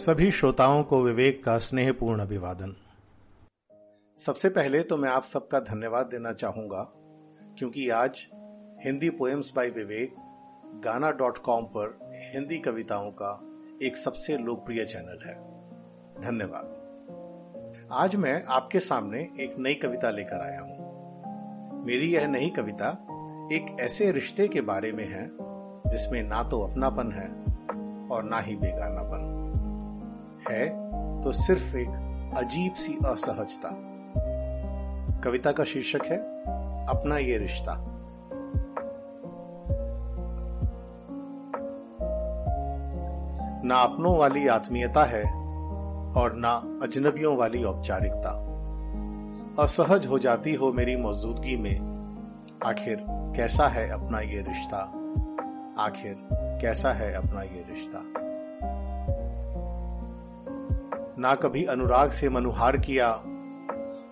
सभी श्रोताओं को विवेक का स्नेहपूर्ण अभिवादन। सबसे पहले तो मैं आप सबका धन्यवाद देना चाहूँगा, क्योंकि आज हिंदी पोएम्स बाय विवेक, गाना डॉट कॉम पर हिंदी कविताओं का एक सबसे लोकप्रिय चैनल है। धन्यवाद। आज मैं आपके सामने एक नई कविता लेकर आया हूँ। मेरी यह नई कविता एक ऐसे रिश्ते के बारे में है, जिसमें ना तो अपनापन है और ना ही बेगानापन। है तो सिर्फ़ एक अजीब सी असहजता। कविता का शीर्षक है, अपना ये रिश्ता। ना अपनों वाली आत्मीयता है, और ना अजनबियों वाली औपचारिकता। असहज हो जाती हो मेरी मौजूदगी में, आखिर कैसा है अपना ये रिश्ता? आखिर कैसा है अपना ये रिश्ता? ना कभी अनुराग से मनुहार किया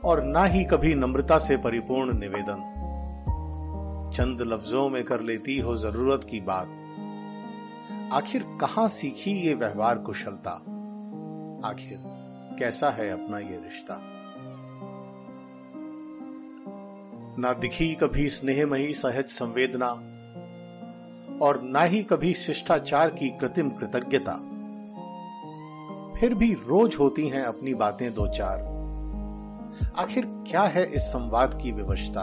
और ना ही कभी नम्रता से परिपूर्ण निवेदन। चंद लफ्जों में कर लेती हो ज़रूरत की बात। आखिर कहाँ सीखी ये व्यवहार कुशलता? आखिर कैसा है अपना ये रिश्ता? ना दिखी कभी स्नेहमयी सहज संवेदना और ना ही कभी शिष्टाचार की कृत्रिम कृतज्ञता। फिर भी रोज होती हैं अपनी बातें दो चार। आखिर क्या है इस संवाद की विवशता?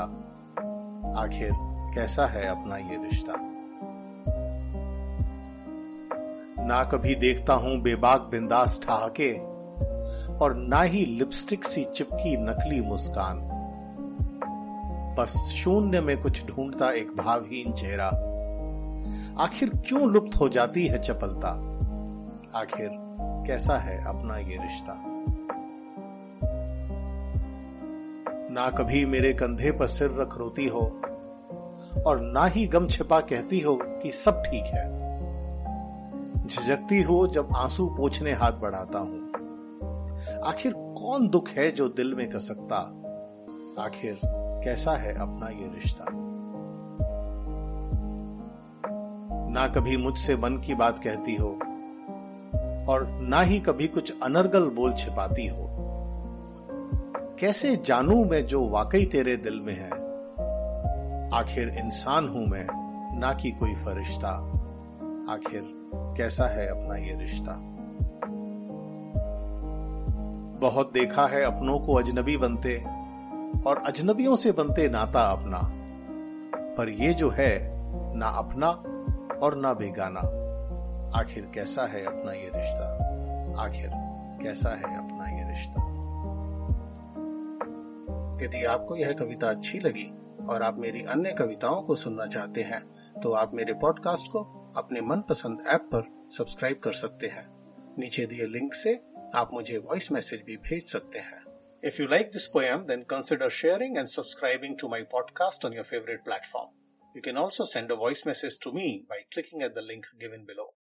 आखिर कैसा है अपना ये रिश्ता? ना कभी देखता हूँ बेबाक बिंदास ठहाके, और ना ही लिपस्टिक सी चिपकी नकली मुस्कान। बस शून्य में कुछ ढूंढता एक भावहीन चेहरा। आखिर क्यों लुप्त हो जाती है चपलता? आखिर कैसा है अपना ये रिश्ता? ना कभी मेरे कंधे पर सिर रख रोती हो, और ना ही गम छिपा कहती हो कि सब ठीक है। झिझकती हो जब आँसू पोछने हाथ बढ़ाता हूँ। आखिर कौन दुख है जो दिल में कसकता? आखिर कैसा है अपना ये रिश्ता? ना कभी मुझसे मन की बात कहती हो और ना ही कभी कुछ अनर्गल बोल छिपाती हो। कैसे जानू मैं जो वाकई तेरे दिल में है? आखिर इंसान हूँ मैं, ना कि कोई फरिश्ता। आखिर कैसा है अपना ये रिश्ता? बहुत देखा है अपनों को अजनबी बनते, और अजनबियों से बनते नाता अपना। पर ये जो है, ना अपना और ना बेगाना। आखिर कैसा है अपना ये रिश्ता? आखिर कैसा है अपना ये रिश्ता? यदि आपको यह कविता अच्छी लगी और आप मेरी अन्य कविताओं को सुनना चाहते हैं तो आप मेरे पॉडकास्ट को अपने मनपसंद ऐप पर सब्सक्राइब कर सकते हैं। नीचे दिए लिंक से आप मुझे वॉइस मैसेज भी भेज सकते हैं। If you like this poem then consider sharing and subscribing to my podcast on your favourite platform You can also send a voice message to me by clicking at the link given below.